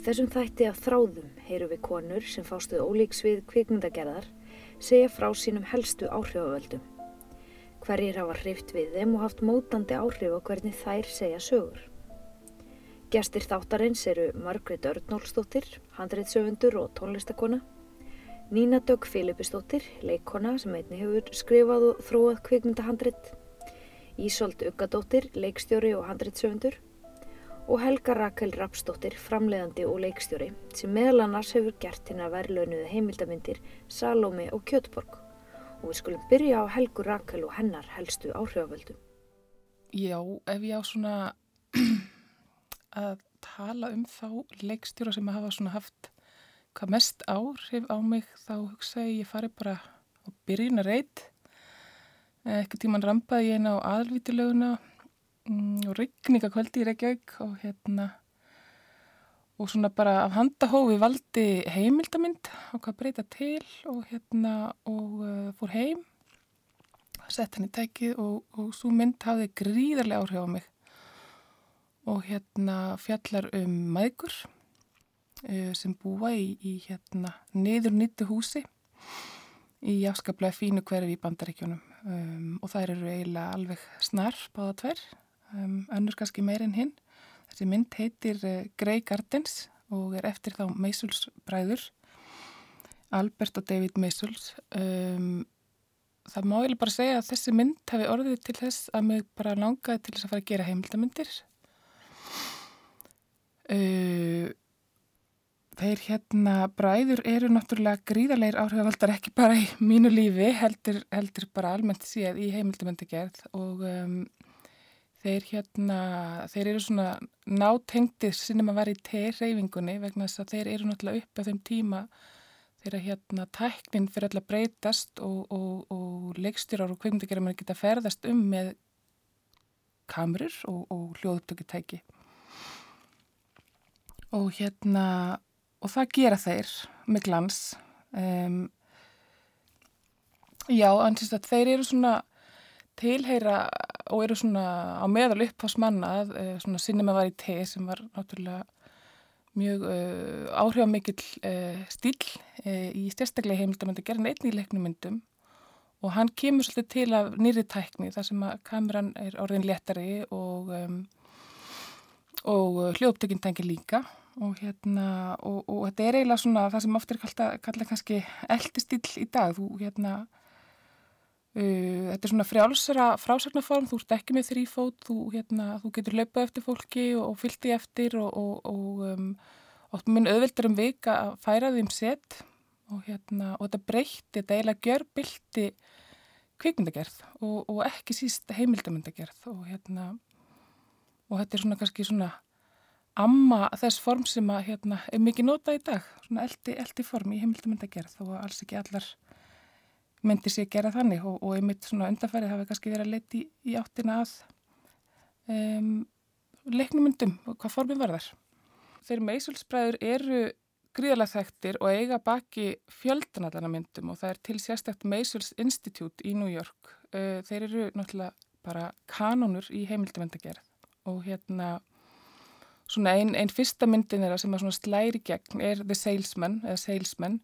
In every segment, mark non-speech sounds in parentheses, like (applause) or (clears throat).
Í þessum þætti af þráðum heyru við konur sem fástuð ólíks við kvikmyndagerðar segja frá sínum helstu áhrifavöldum. Hverjir hafa hrift við þeim og haft mótandi áhrif á hvernig þær segja sögur. Gestir þáttarins eru Margret Örnólfsdóttir, handreitsöfundur og tónlistakona, Nína Dögg Filipistóttir, leikona sem einni hefur skrifað og þróað kvikmyndahandreit, Ísolt Uggadóttir, leikstjóri og handreitsöfundur og Helga Rakel Rapsdóttir, framleiðandi og leikstjóri sem meðal annars hefur gert hérna verðlaunuðu heimildamindir Salómi og Kjötborg. Og við skulum byrja á Helgu Rakel og hennar helstu áhrifavöldum. Já, ef ég á svona (clears throat) að tala um þá leikstjóra sem hafa svona haft hvað mest áhrif á mig þá hugsa ég fari bara á byrjunarreit eitthvað tíman rampaði ég eina á aðalvítilöguna mm, og rygningakvöldi í Reykjavík og hérna og svona bara af handahófi valdi heimildamind og hvað breyta til og hérna og uh, fór heim sett hann í tækið og, og svo mynd hafði gríðarlega áhrif á mig. Og hérna fjallar um maðgur uh, sem búa í, í hérna niður nýttu húsi í afskaplega fínu hverfi í bandaríkjónum um, og það eru eiginlega alveg snar báða tver, um, önnur kannski meir en hinn. Þessi mynd heitir uh, Grey Gardens og er eftir þá Meisuls bræður, Albert og David Meisuls. Um, það má ég bara segja að þessi mynd hefði orðið til þess að mig bara langaði til þess að fara að gera heimildamindir Uh, þeir hérna bræður eru náttúrulega gríðarleir áhrifavaldar ekki bara í mínu lífi heldur, heldur bara almennt séð í heimildumöndagerð og um, þeir hérna, þeir eru svona nátengtir sinnum að vera í teirreyfingunni vegna þess að þeir eru náttúrulega upp á þeim tíma þegar hérna tæknin fyrir alltaf breytast og, og, og leikstjórar og kveimdagerðar geta ferðast um með kamerur og, og hljóðupptökutæki og hérna og það gera þeir með glans. Um, já, ansist að þeir eru svona tilheyra og eru svona á meðal upphásmannað uh, svona sinni með var í te sem var náttúrulega mjög uh, áhrifamikill uh, stíl uh, í sérstaklega heimildamöndi gerðin einnig í leiknumyndum og hann kemur svolítið til af nýri tækni þar sem að kameran er orðin léttari og um, og hljóptökinn tengir líka. Og hérna og, og þetta er eiginlega svona það sem ofta er kallað kalla kannski eldistýll í dag. Þú hérna uh, þetta er svona frjálsara frásagnaform, þú ert ekki með þrýfót þú hérna, þú getur löpað eftir fólki og, og fylgti eftir og, og um, oft minn auðvildar um vika að færa því um set og hérna, og þetta breytti, þetta eiginlega gjör bylti kvikmyndagerð og ekki síst heimildamyndagerð og hérna og þetta er svona kannski svona amma þess form sem að hérna, er mikið nota í dag, svona eldi, eldi form í heimildamöndagerð og alls ekki allar myndir sér gera þannig og, og einmitt svona undanfærið hafi kannski verið að leti í, í áttina að um, leiknumyndum og hvað formin var þar. Þeir meisulsbræður eru gríðalega þekktir og eiga baki fjöldanallana myndum og það er til sérstækt Meisuls Institute í New York. Uh, þeir eru náttúrulega bara kanonur í heimildamöndagerð og hérna svona einn ein fyrsta myndin þeirra sem að slæri gegn er The Salesman eða Salesman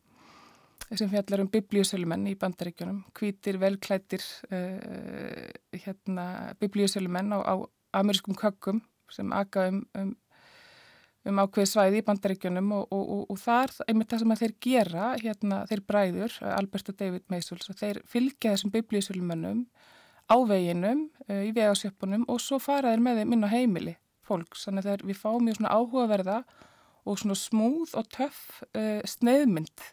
sem fjallar um biblíusölumenn í bandaríkjunum hvítir, velklættir uh, hérna, biblíusölumenn á, á amerískum kökkum sem aga um, um, um ákveði svæði í bandaríkjunum og, og, og, og þar, einmitt það sem þeir gera hérna, þeir bræður, Albert og David Meisuls þeir fylgja þessum biblíusölumennum á veginum uh, í vegasjöpunum og svo fara þeir með þeim inn á heimili fólks. Þannig að við fáum mjög svona áhugaverða og svona smúð og töff uh, sneiðmynd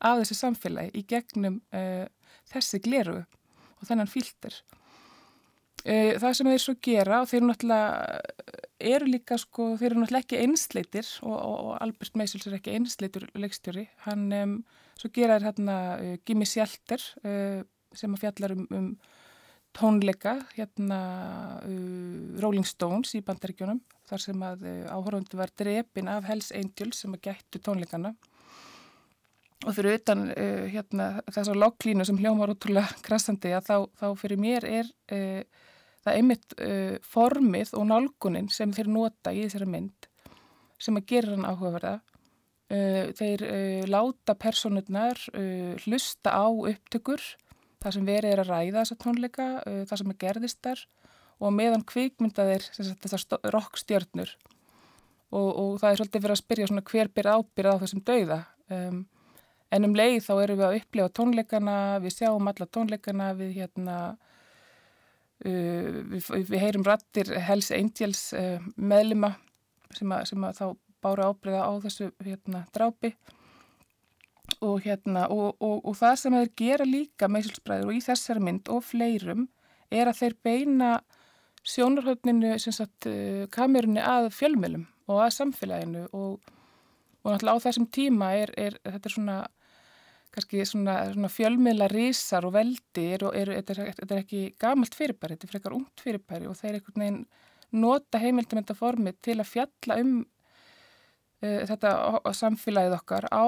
af þessi samfélagi í gegnum uh, þessi gleru og þennan fílter. Uh, það sem þeir svo gera og þeir náttúrulega eru líka sko, þeir eru náttúrulega ekki einsleitir og, og, og Albert Meisels er ekki einsleitur leikstjóri. Hann, um, svo gera þeir hérna Gimme Shelter sem að fjallar um, um tónleika hérna uh, Rolling Stones í bandaríkjónum þar sem að uh, áhörfundu var drepin af Hells Angels sem að gættu tónleikana og fyrir utan uh, hérna þessar lokklínu sem hljómar útrúlega krassandi að þá, þá fyrir mér er uh, það einmitt uh, formið og nálgunin sem þeir nota í þessari mynd sem að gera hann áhugaverða. Þeir láta personurnar hlusta á upptökur, það sem verið er að ræða þessa tónleika, það sem er gerðist þar og meðan kvikmyndaðir þessar rockstjörnur og, og það er svolítið verið að spyrja svona hver byr ábyrð á þessum dauða. Um, en um leið þá erum við að upplifa tónleikana, við sjáum alla tónleikana, við hérna Uh, við, við heyrum rattir Hells Angels uh, meðlima sem að, sem að þá bára ábreyða á þessu hérna, drápi. Og, hérna, og, og, og það sem þeir gera líka meðsilsbræður og í þessari mynd og fleirum er að þeir beina sjónarhóttninu uh, kamerunni að fjölmjölum og að samfélaginu. Og náttúrulega á þessum tíma er, er þetta er svona kannski svona, svona fjölmiðla rísar og veldi er, er, er, er ekki gamalt fyrirbæri, þetta er frekar ungt fyrirbæri og þeir einhvern veginn nota heimildamöndaformi til að fjalla um uh, þetta samfélagið okkar á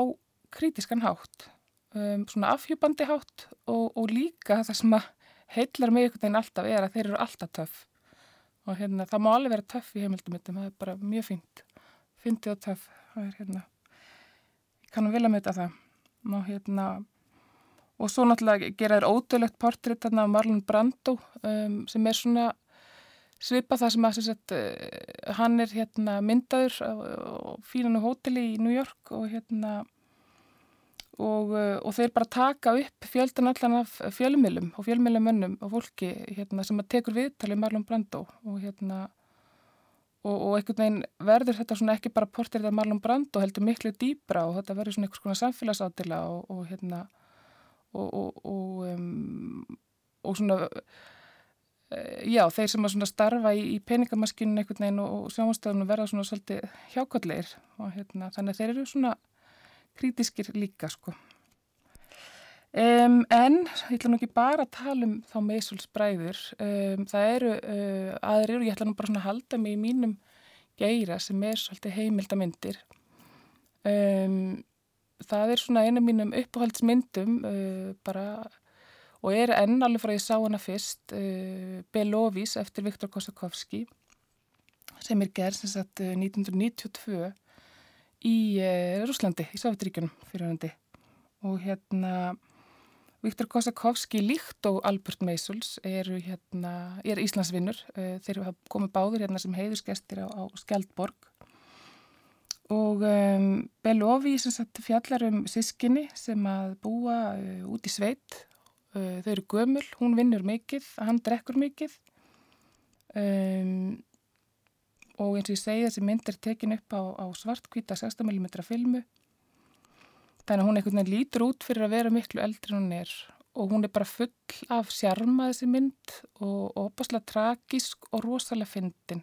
krítiskan hátt, um, svona afhjúbandi hátt og, og líka það sem að heillar mig einhvern veginn alltaf er að þeir eru alltaf töff. Og hérna það má alveg vera töff í heimildamöndum, það er bara mjög fínt, fyndið og töff, það er hérna, ég kannum vilja möta það og hérna og svo náttúrulega gera þér ódöðlegt portrétt af Marlon Brando um, sem er svona svipa það sem að sagt, uh, hann er hérna myndaður á fínanu hóteli í New York og hérna og, uh, og þeir bara taka upp fjöldan allan af fjölumilum og fjölumilumönnum og fólki hérna, sem að tekur viðtalið Marlon Brando og hérna og, og einhvern veginn verður þetta svona ekki bara portir þetta Marlon Brando heldur miklu dýbra og þetta verður svona einhvers konar samfélagsátila og, og hérna og, um, og svona eh, já, þeir sem að starfa í, í peningamaskinu einhvern veginn og sjáumstöðunum verða svona svolítið hjákallegir og hérna þannig að þeir eru svona krítiskir líka sko Um, en ég ætla nú ekki bara að tala um þá meðsvöldsbræður, um, það eru uh, aðrir og ég ætla nú bara svona að halda mig í mínum geira sem er svolítið heimildamindir. Um, það er svona einu mínum uppáhaldsmyndum uh, bara og er enn alveg frá ég sá hana fyrst, uh, Belovís eftir Viktor Kosakovski sem er gerð sem sagt 1992 í Rúslandi, í Sáfitríkunum fyrir hundi og hérna Viktor Kosakovski líkt og Albert Meisuls eru hérna, er Íslandsvinnur. Eh, þeir komið báður hérna sem heiðursgestir á, á Skjaldborg. Og um, Belovi fjallar um sískinni sem að búa uh, út í sveit. Uh, þau eru gömul, hún vinnur mikið, hann drekkur mikið. Um, og eins og ég segi þessi mynd er tekin upp á, á svartkvita 16mm filmu Þannig að hún einhvern veginn lítur út fyrir að vera miklu eldri en hún er. Og hún er bara full af sjarma þessi mynd og opaslega tragísk og rosalega fyndin.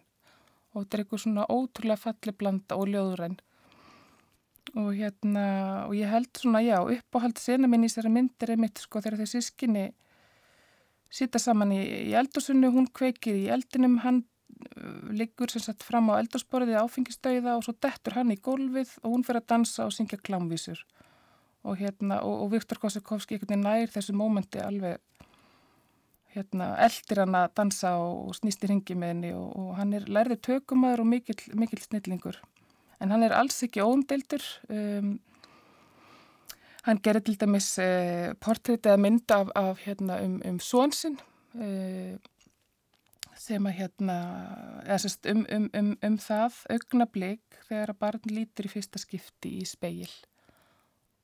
Og þetta er eitthvað svona ótrúlega falli blanda og ljóðuræn og hérna og ég held svona já uppáhald sena minn í þessari myndir er mitt sko þegar þessi sískinni sita saman í, í eldursunni hún kveikir í eldinum hann uh, liggur sem sagt fram á eldursporðið áfengistöiða og svo dettur hann í gólfið og hún fyrir að dansa og syngja klámvísur og, hérna, og, og Viktor Kosakovski nær þessu mómenti alveg hérna, eldir hann að dansa og snýst í ringi með henni og, og hann er lærðið tökumæður og mikill, mikill snillingur. En hann er alls ekki óumdeildur um, hann gerir til dæmis uh, portrétt eða mynda af, af hérna, um, um svonsinn uh, sem að hérna um, um, um, um það augnablík þegar að barn lítur í fyrsta skipti í speil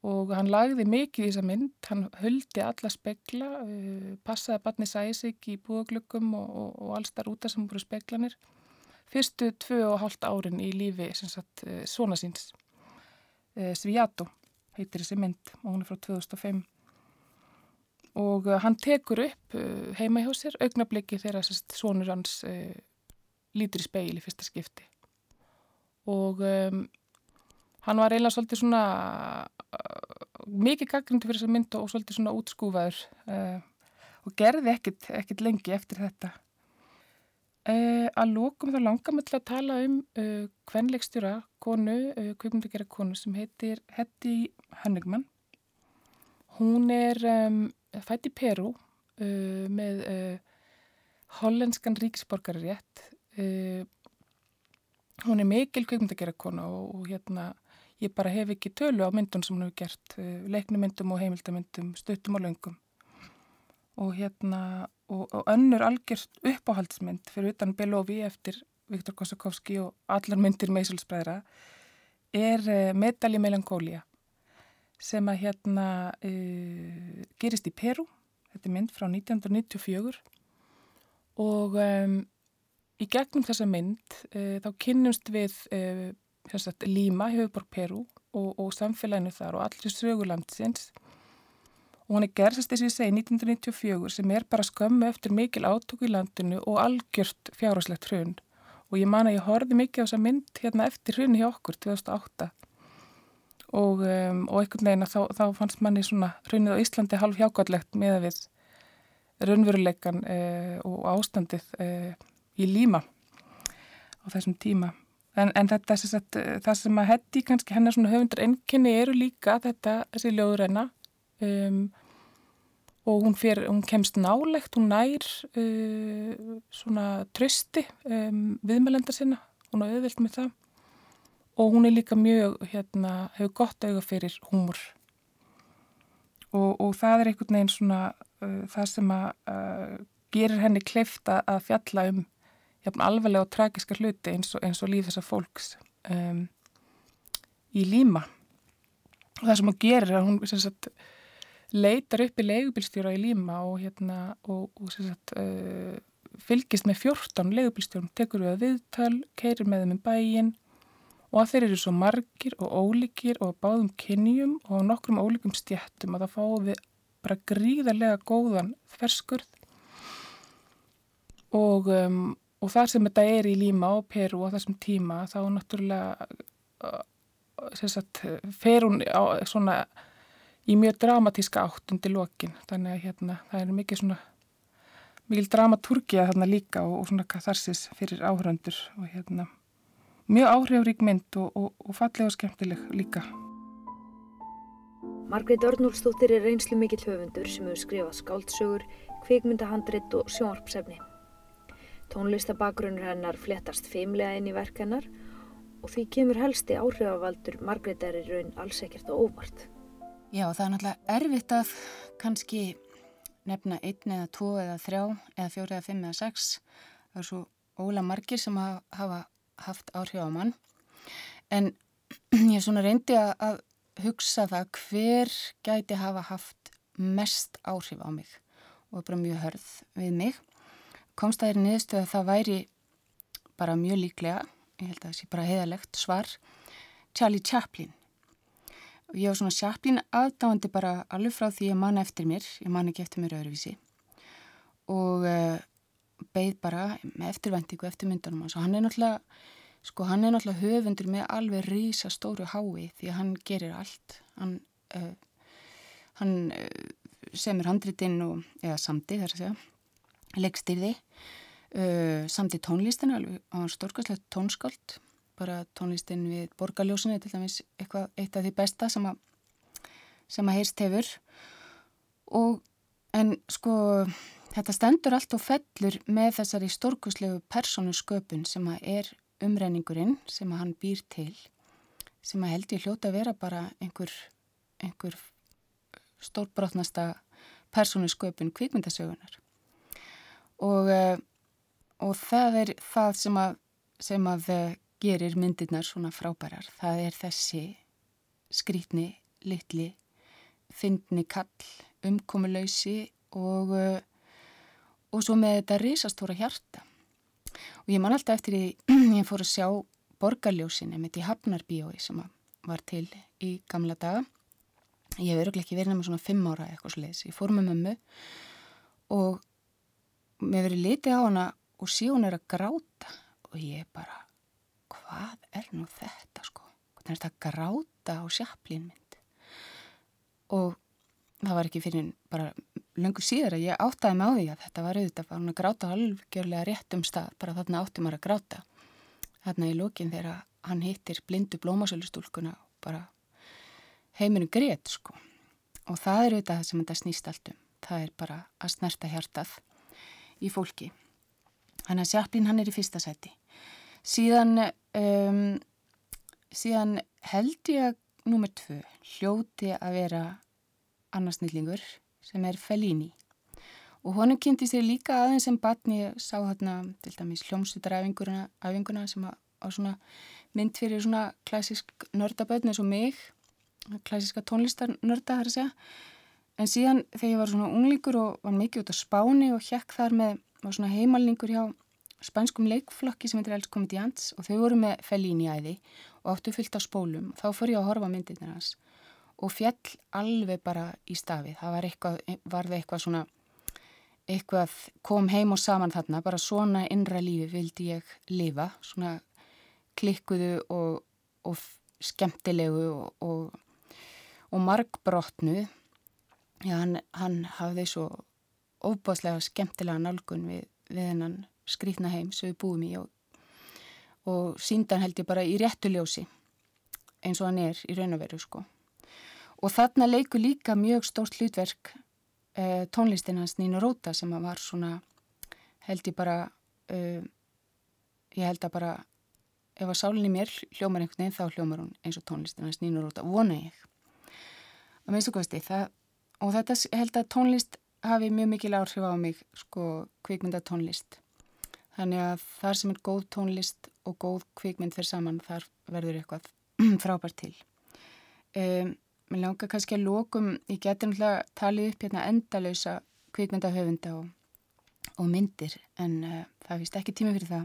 og hann lagði mikið í þessa mynd, hann höldi alla spekla, uh, passaði að barni sæði sig í búaglöggum og, og, og alls þar úta sem voru speklanir. Fyrstu tvö og hálft árin í lífi sagt, uh, svona síns, uh, Sviato heitir þessi mynd og hún er frá 2005. Og hann tekur upp heima hjá sér augnabliki þegar svonur hans lítur í speil í fyrsta skipti. Og um, hann var eiginlega svolítið svona mikið gaggrindi fyrir þessa mynd og svolítið svona útskúfaður uh, og gerði ekkit, ekkit lengi eftir þetta. Uh, að lókum þá til að tala um uh, kvenleikstjóra konu, kvipmyndagjara konu sem heitir Heddi Hönnigmann. Hún er um, fætt í Peru með hollenskan ríksborgararétt hún er mikil kveikmyndagerakona og, og hérna ég bara hef ekki tölu á myndun sem hún hefur gert, uh, leiknumyndum og heimildamyndum, stuttum og löngum. Og hérna og, og önnur algjörst uppáhaldsmynd fyrir utan Belovi eftir Viktor Kosakovski og allar myndir meðsölsbræðra er uh, Medalji Melankólia sem að hérna uh, gerist í Peru, þetta er mynd frá 1994 og um, í gegnum þessa mynd uh, þá kynnumst við uh, sagt, Líma, Hjöfuborg Peru og, og samfélaginu þar og allir sögulandsins og hún er gerðsast þess að ég segi 1994 sem er bara skömmu eftir mikil átöku í landinu og algjört fjárháslegt hrun. Og ég man að ég horfi mikið á þessa mynd hérna eftir hrun hjá okkur 2008 og, um, og einhvern veginn þá, þá fannst manni svona hrunið á Íslandi halv hjákvæðlegt með að við raunveruleikan uh, og ástandið uh, í líma á þessum tíma En, en þetta, sagt, það sem að hætti kannski hennar svona höfundar enginni eru líka þetta, þessi ljóðurenna um, og hún, fer, hún kemst nálegt, hún nær uh, svona trösti um, viðmælenda sinna, hún er auðvilt með það. Og hún er líka mjög, hérna, hefur gott auga fyrir húmur og, og það er einhvern veginn svona uh, það sem að uh, gerir henni kleifta að fjalla um jafn alveglega og tragiska hluti eins og, eins og líf þessar fólks um, í líma og það sem hún gerir er að hún sagt, leitar upp í leigubilstjóra í líma og, hérna, og, og sagt, uh, fylgist með 14 leigubilstjórum, tekur við að viðtal, keirir með þeim í bæin og að þeir eru svo margir og ólíkir og báðum kynjum og nokkrum ólíkum stjættum að það fá við bara gríðarlega góðan ferskurð og um, og þar sem þetta er í Líma og Peru á þessum tíma þá náttúrulega sagt, fer hún á, svona, í mjög dramatíska átt undir lokin þannig að hérna, það er mikið svona mikil dramaturgia þarna líka og, og svona katharsis fyrir áhrandur og hérna mjög áhrifrík mynd og, og, og fallega og skemmtileg líka. Margreit Örnúlstóttir er reynslu mikill höfundur sem hefur skrifað skáldsögur, kvikmyndahandrit og sjónarpsefni. Tónlistabakgrunur hennar flettast feimlega inn í verk hennar og því kemur helsti áhrifavaldur Margreðar í raun alls ekkert og óvart. Já, það er náttúrulega erfitt að kannski nefna einn eða tvo eða þrjá eða fjóri eða fimm eða sex. Það er svo óla margir sem hafa haft áhrif á mann. En (clears throat) ég svona reyndi að hugsa það hver gæti hafa haft mest áhrif á mig og bara mjög hörð við mig komst að þeirri niðurstu að það væri bara mjög líklega, ég held að það sé bara heðalegt svar, Charlie Chaplin. Og ég var svona Chaplin aðdáandi bara alveg frá því að manna eftir mér, ég man ekki eftir mér öðruvísi. Og uh, beigð bara með eftirvendingu eftir myndunum hans. Og hann er náttúrulega, sko hann er náttúrulega höfundur með alveg rísa stóru hái því að hann gerir allt, hann, uh, hann uh, semur handritinn og, eða samdi þar að segja, leikstýrði uh, samt í tónlistina á stórkastlegt tónskáld. Bara tónlistin við borgarljósinu til dæmis eitthvað, eitt af því besta sem að, sem að heyrst hefur. Og en sko þetta stendur allt og fellur með þessari stórkuslegu persónu sköpun sem að er umrenningurinn sem að hann býr til sem að held ég hljóta að vera bara einhver, einhver stórbrotnasta persónu sköpun kvikmyndasögunar og, eh, og það er það sem að, sem að eh, gerir myndirnar svona frábærar. Það er þessi skrítni, litli, fyndni kall, umkomulöysi og, eh, og svo með þetta risastóra hjarta. Og ég man alltaf eftir því, (clears throat) ég fór að sjá borgarljósinni með því Hafnarbíói sem var til í gamla daga. Ég hef öruglega ekki verið með svona fimm ára eitthvað sliðis. Ég fór með mömmu og mér verið litið á hana og sé hún er að gráta og ég bara, hvað er nú þetta sko? Hvernig er þetta að gráta á sjaplínmynd? Og það var ekki fyrir bara löngu síðar að ég áttaði með á því að þetta var auðvitað, var hún að gráta algjörlega rétt um stað, bara þarna átti maður að gráta. Þarna í lókin þegar hann hittir blindu blómasölustúlkuna og bara heiminu greitt sko. Og það er auðvitað það sem þetta snýst allt um. Það er bara að snerta hjartað í fólki. Þannig að Sjaplín hann er í fyrsta sæti. Síðan, um, síðan held ég að nummer tvö hljóti að vera annarsnýlingur sem er Fellini. Og honum kynnti sér líka aðeins sem batni sá hérna til dæmis hljómsvitaræfinguna sem á svona mynd fyrir svona klassisk nördaböðn eins og mig, klassiska tónlistarnörda þar að segja. En síðan þegar ég var svona unglingur og var mikið út á spáni og hjekk þar með svona heimalningur hjá spænskum leikflokki sem heitir Els Comedians og þau voru með Fellini æði og áttu fyllt á spólum. Þá fór ég að horfa myndirnir hans og fjall alveg bara í stafið. Það var eitthvað, varði eitthvað svona, eitthvað kom heim og saman þarna, bara svona innra lífi vildi ég lifa, svona klikkuðu og, og skemmtilegu og, og, og margbrotnu. Já, hann, hann hafði svo ofbáslega skemmtilega nálgun við, við hennan skrýtna heim sem við búum í og, og síndan held ég bara í réttuljósi eins og hann er í raun og veru sko. Og þarna leiku líka mjög stórt hlutverk eh, tónlistin hans Nínu Róta sem var svona held ég bara eh, ég held að bara ef að sálinni mér hljómar einhvern veginn þá hljómar hún eins og tónlistin hans Nínu Róta, vona ég. Að minnstu kosti það og þetta held að tónlist hafi mjög mikil áhrif á mig sko kvikmynda tónlist þannig að þar sem er góð tónlist og góð kvikmynd fyrir saman þar verður eitthvað (clears throat) frábært til. Um, Mér langar kannski að lókum ég geti náttúrulega talið upp hérna endalösa kvikmyndahöfunda og, og myndir en uh, það vist ekki tími fyrir það.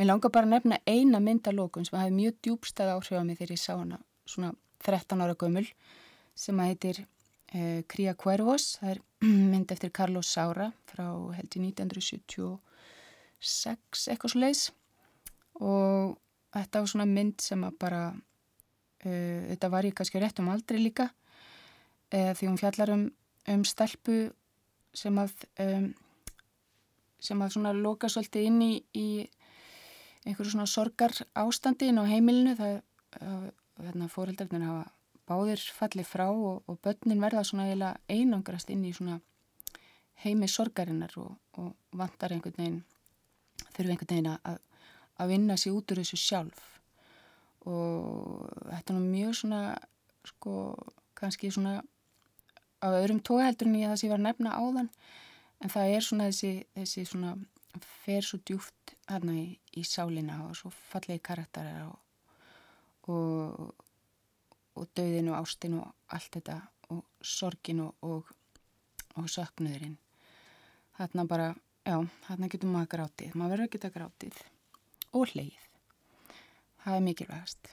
Mér langar bara að nefna eina myndalókun sem hafi mjög djúbstað áhrif á mig þegar ég sá hana svona 13 ára gömul sem að heitir uh, Cría Cuervos það er (clears throat) mynd eftir Carlos Saura frá held í 1976 eitthvað svo leiðs og þetta var svona mynd sem að bara uh, þetta var ég kannski rétt um aldrei líka uh, því hún fjallar um, um stelpu sem að um, sem að svona loka svolítið inn í, í einhverju svona sorgar ástandi inn á heimilinu. Það, það hérna, fóreldarnir hafa báðir fallið frá og, og börnin verða svona eiginlega einangrast inn í svona heimi sorgarinnar og, og vantar einhvern veginn þurfu einhvern veginn að, að vinna sér út úr þessu sjálf. Og þetta er nú mjög svona sko kannski svona á öðrum tóheldur en ég það sem ég var að nefna áðan en það er svona þessi, þessi svona fer svo djúft hérna í, í sálina og svo fallegi karakterar og, og og döðin og ástin og allt þetta og sorgin og, og, og söknuðurinn. Þarna bara, já, þarna getur maður grátið. Maður verður að geta grátið og hleið. Það er mikilvægast.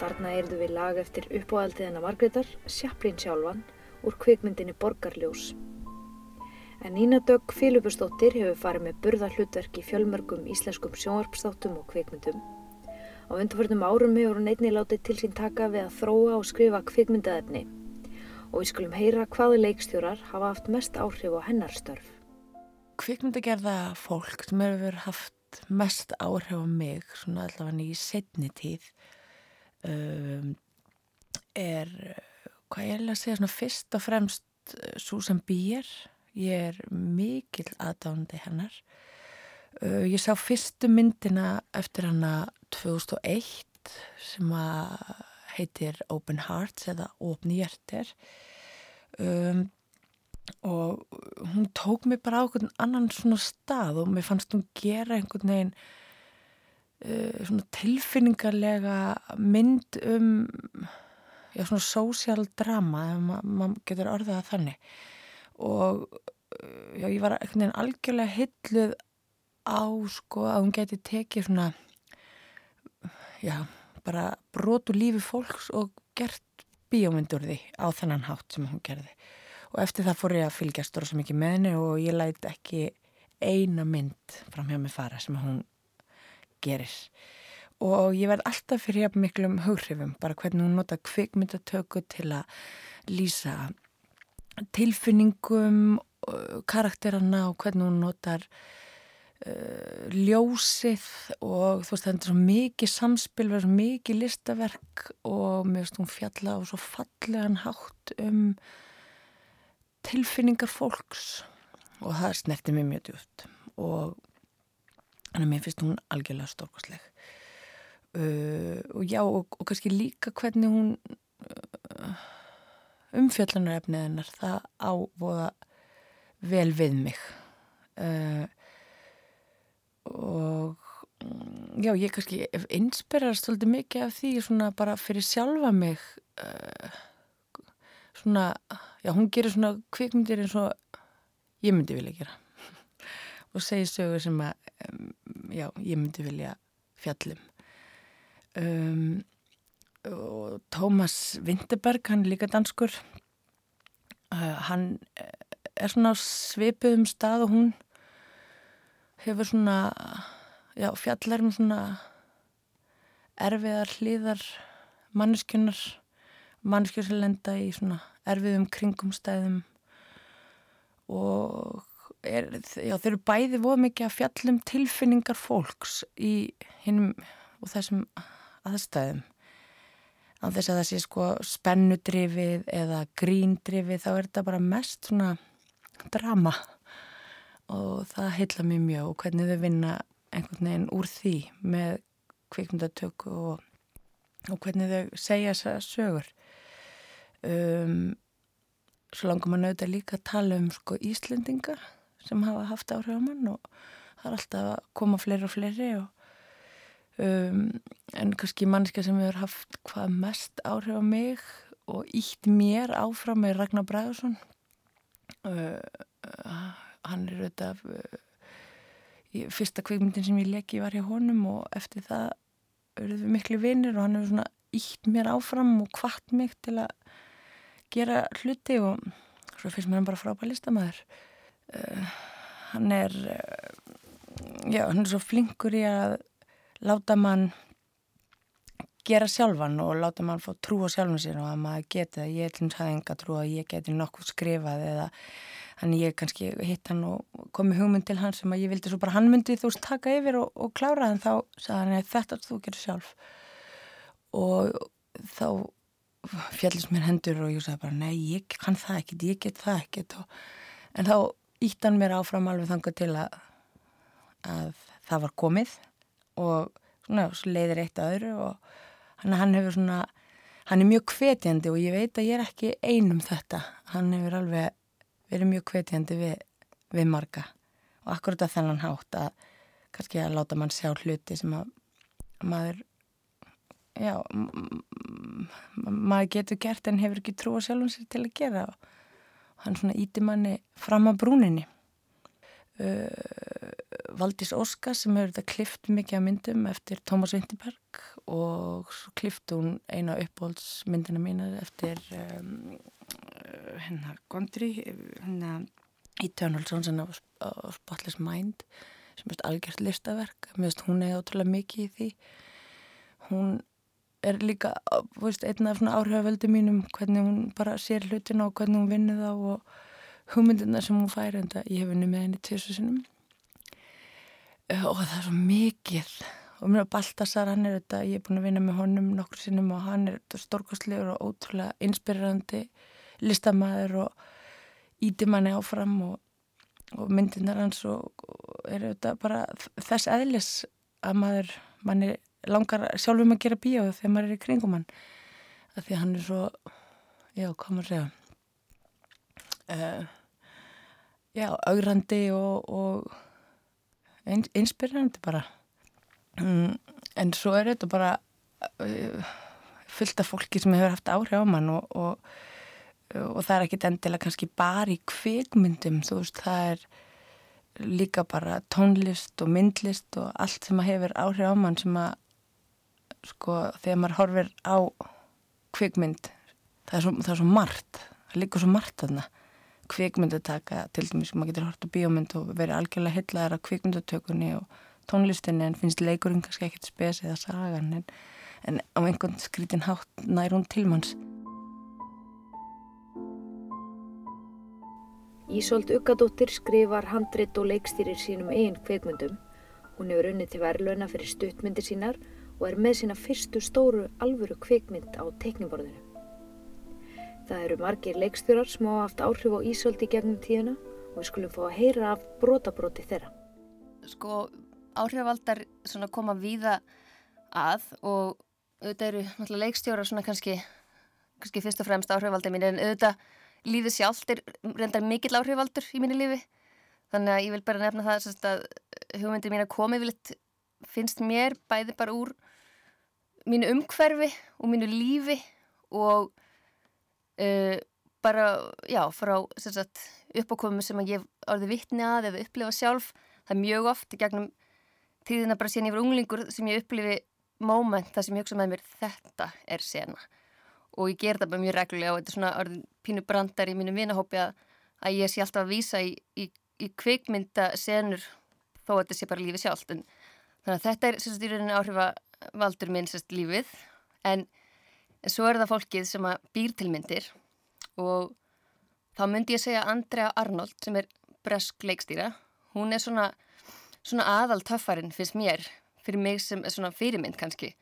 Þarna erðu við lag eftir uppáhaldiðina Margreðar, Sjaplín sjálfan, úr kvikmyndinni Borgarljós. En Nína Dögg Filipustóttir hefur farið með burða hlutverk í fjölmörgum íslenskum sjónvarpstáttum og kvikmyndum. Á undarförnum árum hefur hún einni látið til sín taka við að þróa og skrifa kvikmyndaðefni og við skulum heyra hvaða leikstjórar hafa haft mest áhrif á hennar störf. Kvikmyndagerða fólk sem hefur haft mest áhrif á mig, svona allavega í setni tíð, um, er, hvað ég er að segja, svona fyrst og fremst Susan Bier, ég er mikil aðdándi hennar. Uh, ég sá fyrstu myndina eftir hana 2001 sem að heitir Open Hearts eða Opni Hjertir um, og hún tók mig bara á einhvern annan svona stað og mér fannst hún gera einhvern veginn svona tilfinningarlega mynd um já svona social drama ef ma maður getur orðað að þannig. Og uh, já ég var einhvern veginn algjörlega hilluð á sko að hún geti tekið svona já bara brotu lífi fólks og gert bíómyndur því á þennan hátt sem hún gerði. Og eftir það fór ég að fylgjast rosa mikið með henni og ég læt ekki eina mynd fram hjá mig fara sem hún gerir. Og ég verð alltaf fyrir jafn miklum hughrifum bara hvernig hún nota kvikmyndatöku til að lýsa tilfinningum karakterana og hvernig hún notar uh, ljósið. Og þú veist það er svo mikið samspil, verður svo mikið listaverk og mér veist hún fjalla á svo fallegan hátt um tilfinningar fólks. Og það snerti mér mjög djúft og þannig að mér finnst hún algjörlega stórkosleg uh, og já og, og kannski líka hvernig hún uh, umfjallanarefnið hennar það ávóða vel við mig. Uh, og mm, já, ég kannski inspirast svolítið mikið af því svona bara fyrir sjálfa mig uh, svona, já, hún gerir svona kvikmyndir eins og ég myndi vilja gera og segir sögur sem að, um, já, ég myndi vilja fjallum. Um, og Tómas Vinterberg, hann er líka danskur uh, hann er svona á svipuðum stað og hún hefur svona já, fjallar um svona erfiðar hlýðar manneskjunar manneskjur sem lenda í svona erfiðum kringumstæðum og er, já, þeir eru bæði voð mikið að fjallum tilfinningar fólks í hinnum og þessum aðstæðum. Á þess að það sé sko spennudrifið eða gríndrifið þá er þetta bara mest svona drama. Og það heitla mér mjög og hvernig þau vinna einhvern veginn úr því með kvikmyndatöku og, og hvernig þau segja þessar sögur. Um, svo langar maður auðvitað líka að tala um sko Íslendinga sem hafa haft áhrif á mann og það er alltaf að koma fleiri og fleiri og um, en kannski mannska sem hefur haft hvað mest áhrif á mig og ítt mér áfram með Ragnar Bræðarsson uh, hann er auðvitað uh, fyrsta kveikmyndin sem ég leki var hjá honum og eftir það auðvitað við miklu vinir og hann hefur svona ítt mér áfram og kvart mig til að gera hluti og svo finnst mér hann bara frábæð listamæður uh, hann er uh, já, hann er svo flinkur í að láta mann gera sjálfan og láta mann fá trú á sjálfum sér og að maður geti það, ég er hafði enga trú að ég geti nokkuð skrifað eða Þannig ég kannski hitt hann og komi hugmynd til hann sem að ég vildi svo bara hann myndi þú taka yfir og, og klára en þá sagði hann þetta þú gerir sjálf. Og þá fjallist mér hendur og ég sagði bara nei ég kann það ekkert, ég get það ekkert. Og, en þá ítt hann mér áfram alveg þanga til að, að það var komið og svona svo leiðir eitt að öðru og hann, hann hefur svona hann er mjög hvetjandi og ég veit að ég er ekki einum þetta. Hann hefur alveg verið mjög hvetjandi við, við marga og akkurat að þennan hátt að kannski að láta mann sjá hluti sem að maður já maður getur gert en hefur ekki trú á sjálfum sér til að gera og hann svona íti manni fram á brúninni. Uh, Valdís Óska sem hefur þetta klift mikið að myndum eftir Tómas Vinterberg og svo klifti hún eina uppbóldsmyndina mína eftir um, hennar Gondry hennar Eternal Sunshine of Spotless Mind sem er algjört listaverk. Mér finnst hún eða ótrúlega mikið í því. Hún er líka veist, einna af svona áhrifavöldu mínum hvernig hún bara sér hlutina og hvernig hún vinnur þá og hugmyndina sem hún fær en það ég hef vinnið með henni tísu sinum og það er svo mikið. Og mér er Baltasar, hann er þetta ég er búin að vinna með honum nokkur sinnum og hann er stórkostlegur og ótrúlega inspirerandi listamæður og íti manni áfram og, og myndinar hans og, og er þetta bara þess eðlis að maður manni langar sjálfum að gera bíó þegar maður er í kringum hann. Af því að hann er svo já, hvað maður segja? Uh, já, augrandi og, og inspirerandi bara. Mm, en svo er þetta bara uh, fullt af fólki sem hefur haft áhrif á mann og, og, og það er ekkit endilega kannski bara í kvikmyndum þú veist það er líka bara tónlist og myndlist og allt sem að hefur áhrif á mann sem að sko þegar maður horfir á kvikmynd það er svo, það er svo margt það líka svo margt þarna kvikmyndataka til dæmis maður getur hort á bíómynd og verið algjörlega hellaðar af kvikmyndatökunni og tónlistinni en finnst leikurinn kannski ekkert spesið að sagan en, en á einhvern skrítin hátt nær hún tilmanns. Ísolt Ugadóttir skrifar handrit og leikstýrir sínum eigin kveikmyndum. Hún hefur unnið til verðluna fyrir stuttmyndir sínar og er með sína fyrstu stóru alvöru kveikmynd á teikniborðinu. Það eru margir leikstjórar sem hafa haft áhrif á Ísolt í gegnum tíuna og við skulum fá að heyra af brotabróti þeirra. Sko áhrifavaldar koma víða að og auðvitað eru náttúrulega leikstjóra svona kannski, kannski fyrst og fremst áhrifavaldar mín en auðvitað lífið sjálft er reyndar mikill áhrifvaldur í mínu lífi þannig að ég vil bara nefna það að hugmyndir mín að komi vilt finnst mér bæði bara úr mínu umhverfi og mínu lífi og uh, bara, já, frá uppákomu sem að ég orði vittni að eða upplifa sjálf. Það er mjög oft í gegnum tíðina bara síðan var unglingur sem ég upplifi moment þar sem ég hugsa með mér þetta er sena. Og ég ger það bara mjög reglulega og þetta er svona orðin pínu brandar í mínu vinahópi að, að ég sé alltaf að vísa í, í, í kveikmynda senur þó að þetta sé bara lífi sjálft. En þannig að þetta er sérst í rauninu áhrifavaldur minn sérst lífið. En, svo er það fólkið sem að býr til myndir. Og þá myndi ég segja Andrea Arnold sem er bresk leikstýra. Hún er svona svona aðal töffarinn finnst mér fyrir mig sem svona fyrirmynd kannski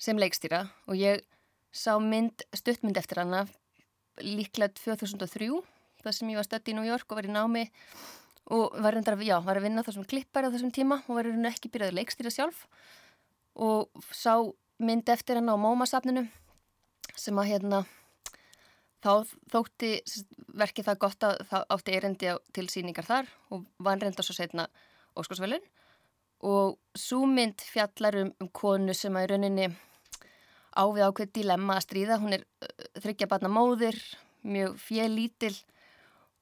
sem leikstýra. Og ég sá mynd, stuttmynd eftir hana líklega 2003 það sem ég var stödd í New York og var í námi og var reyndar já, var að vinna þessum klippar á þessum tíma og var reyndar ekki byrjaði leikstýra sjálf og sá mynd eftir hana á MoMA-safninu sem að hérna þá þótti verkið það gott að það átti erendi til síningar þar og var reyndar svo setna Óskarsvölun og súmynd fjallar um, um konu sem að í rauninni ávið ákveð dilemma að stríða. Hún er uh, þryggja batna móðir, mjög fjellítil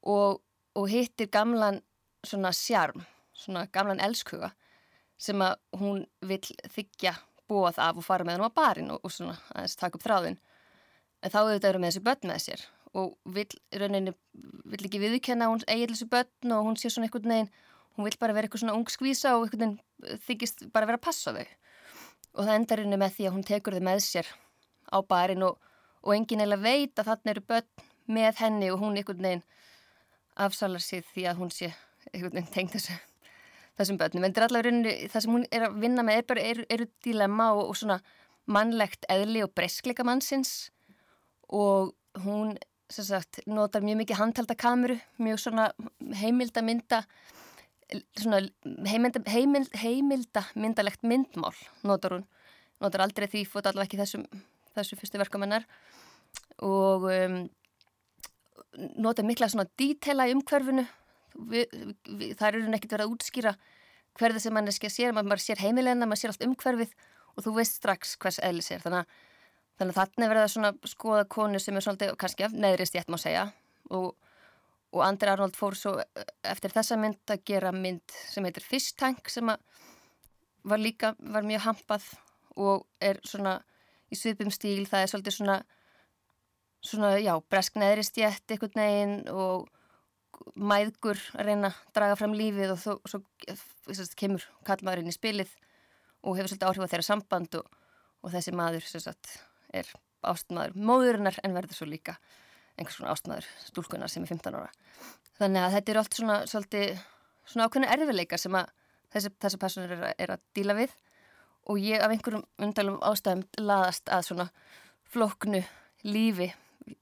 og, og hittir gamlan svona sjarm, svona gamlan elskuga sem að hún vil þykja búað af og fara með hann á barinn og, og svona aðeins taka upp þráðin. En þá auðvitað eru með þessi börn með sér og vil, rauninni, vil ekki viðkenna hún eigið þessu börn og hún sé svona einhvern veginn hún vil bara vera eitthvað svona ung skvísa og einhvern veginn þykist bara vera að passa þau og það endar henni með því að hún tekur þau með sér á barinn og, og enginn eða veit að þarna eru börn með henni og hún einhvern veginn afsalar sér því að hún sé einhvern veginn tengt þessu þessum börnum, en þetta er allavega það sem hún er að vinna með er bara, eru er dilemma og, og svona mannlegt eðli og breyskleika mannsins. Og hún sagt notar mjög mikið handhaldakameru, mjög svona heimildamynda heimilda, heimild, heimilda myndalegt myndmál notar hún, notar aldrei því fótt allavega ekki þessum, þessu fyrstu verkamennar og um, notar mikla svona dítela í umhverfinu það eru nekkit verið að útskýra hverða sem mann skil að sér, maður sér heimilegna maður sér allt umhverfið og þú veist strax hvers eðlis er, þannig að þannig að þarna verða svona skoða konu sem er svolítið kannski af neðrist ég ættum að segja. Og og Andri Arnold fór svo eh, eftir þessa mynd að gera mynd sem heitir Fish Tank sem var líka, var mjög hampað og er svona í svipum stíl, það er svolítið svona svona, já, bresk neðri stjætt einhvern veginn og mæðgur að reyna að draga fram lífið og þó, svo sagt, kemur kallmaðurinn í spilið og hefur svolítið áhrif á þeirra samband og, og þessi maður sagt, er ástmaður móðurinnar en verður svo líka einhvers svona ástmaður stúlkunar sem er 15 ára. Þannig að þetta eru allt svona, svolítið, svona ákveðinu erfileika sem að þessi, þessi personur er, er að díla við og ég af einhverjum undalum ástæðum laðast að svona floknu lífi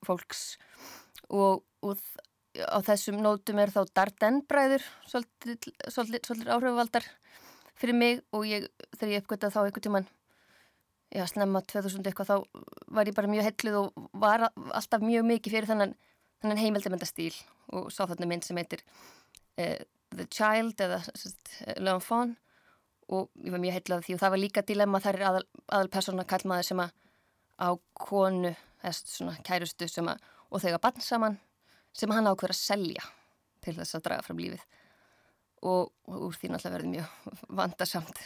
fólks og, og á þessum nótum er þá Dardenbræður svolítið, svolítið, svolítið áhrifavaldar fyrir mig og ég, þegar ég uppgötta þá einhvern tíman já, snemma 2000 eitthvað þá var ég bara mjög hellið og var alltaf mjög mikið fyrir þannan, þannan heimildamöndastýl og sá þarna mynd sem heitir uh, The Child eða uh, L'Enfant og ég var mjög hellið af því og það var líka dilemma þar er aðal, aðal persóna kallmaður sem að á konu, eða svona kærustu sem að, og þegar bann saman sem hann ákveður að selja til þess að draga fram lífið. Og, og úr því náttúrulega verði mjög vandarsamt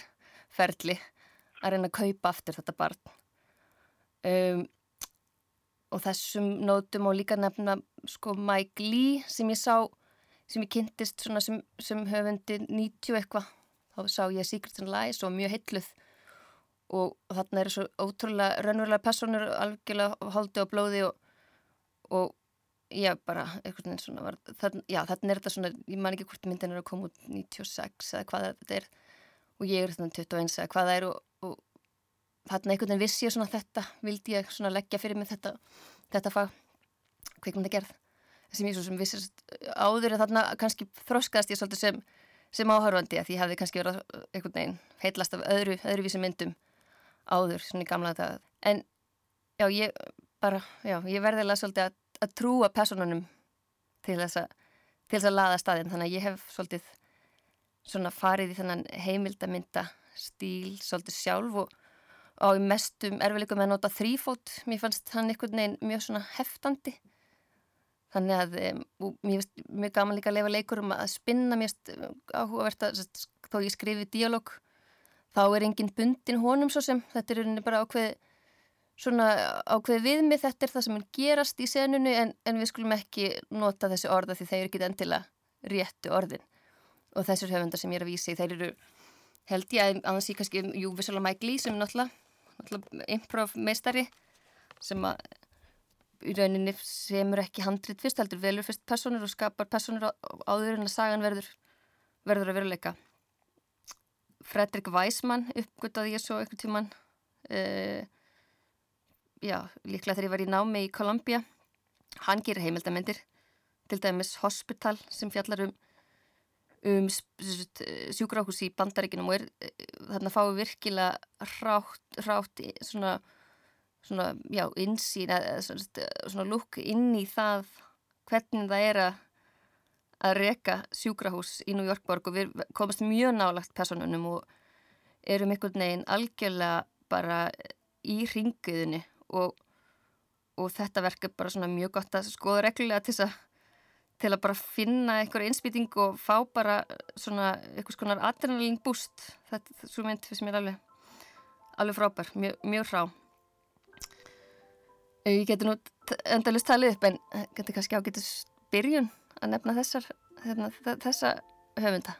ferli að reyna að kaupa aftur þetta barn. Um, og þessum nótum og líka nefna sko Mike Lee sem ég sá sem ég kynntist svona sem, sem höfundi 90 eitthvað. Þá sá ég Secret and Lies og mjög heitluð og, þarna eru svo ótrúlega raunverulega personur algjörlega háldi og blóði og, og já bara eitthvað svona var, þann, já þarna er þetta svona, ég man ekki hvort myndin er að koma út 96 eða hvað þetta er. Og ég er þannig 21 eða hvað það er og, og þarna einhvern veginn vissi ég svona þetta vildi ég svona leggja fyrir mig þetta þetta fag, kveikmynda gerð sem ég svo sem vissir áður en þarna kannski þroskaðast ég svolítið sem, sem áhörfandi að því hefði kannski verið einhvern veginn heitlast af öðru, öðruvísi myndum áður svona í gamla þetta en já ég bara, já ég verðilega svolítið að, að trúa personunum til þess að til þess að laða staðin þannig að ég hef svolítið svona farið í þennan heimildamynda stíl svolítið sjálf og á mestum erfileikum að nota þrýfót mér fannst hann einhvern veginn mjög svona heftandi. Þannig að mér finnst mjög gaman líka að lefa leikur um að spinna. Mér áhugavert að þó ég skrifi díalóg þá er engin bundin honum svo sem. Þetta er bara ákveð svona ákveð viðmið þetta er það sem er gerast í senunu en, en við skulum ekki nota þessi orða því þeir eru ekki endilega réttu orðin. Og þessur höfundar sem ég er að vísi þeir eru held ég að annars ég kannski jú, Vissulega Mike Lee sem er náttúrulega, náttúrulega improv meistari sem að í rauninni semur ekki handrit fyrst heldur velur fyrst personur og skapar personur áður en að sagan verður verður að veruleika. Fredrik Weismann uppgöttaði ég svo ykkur tíman uh, já, líklega þegar ég var í námi í Columbia hann gerir heimildamindir til dæmis Hospital sem fjallar um um sjúkrahús í bandaríkinum og er þarna fáið virkilega rátt, rátt svona, svona, já, insýn svona, svona lukk inn í það hvernig það er að að reka sjúkrahús í New York borg og við komast mjög nálagt personunum og erum einhvern veginn algjörlega bara í ringuðinu og, og þetta verk er bara svona mjög gott að skoða reglulega til að til að bara finna einhverja innspýting og fá bara svona eitthvað skonar adrenalin boost. Þetta er svo mynd sem er alveg alveg frábær, mjög, mjög hrá. Ég geti nú endalust talið upp en geti kannski ágetist byrjun að nefna þessar hérna, þessa höfunda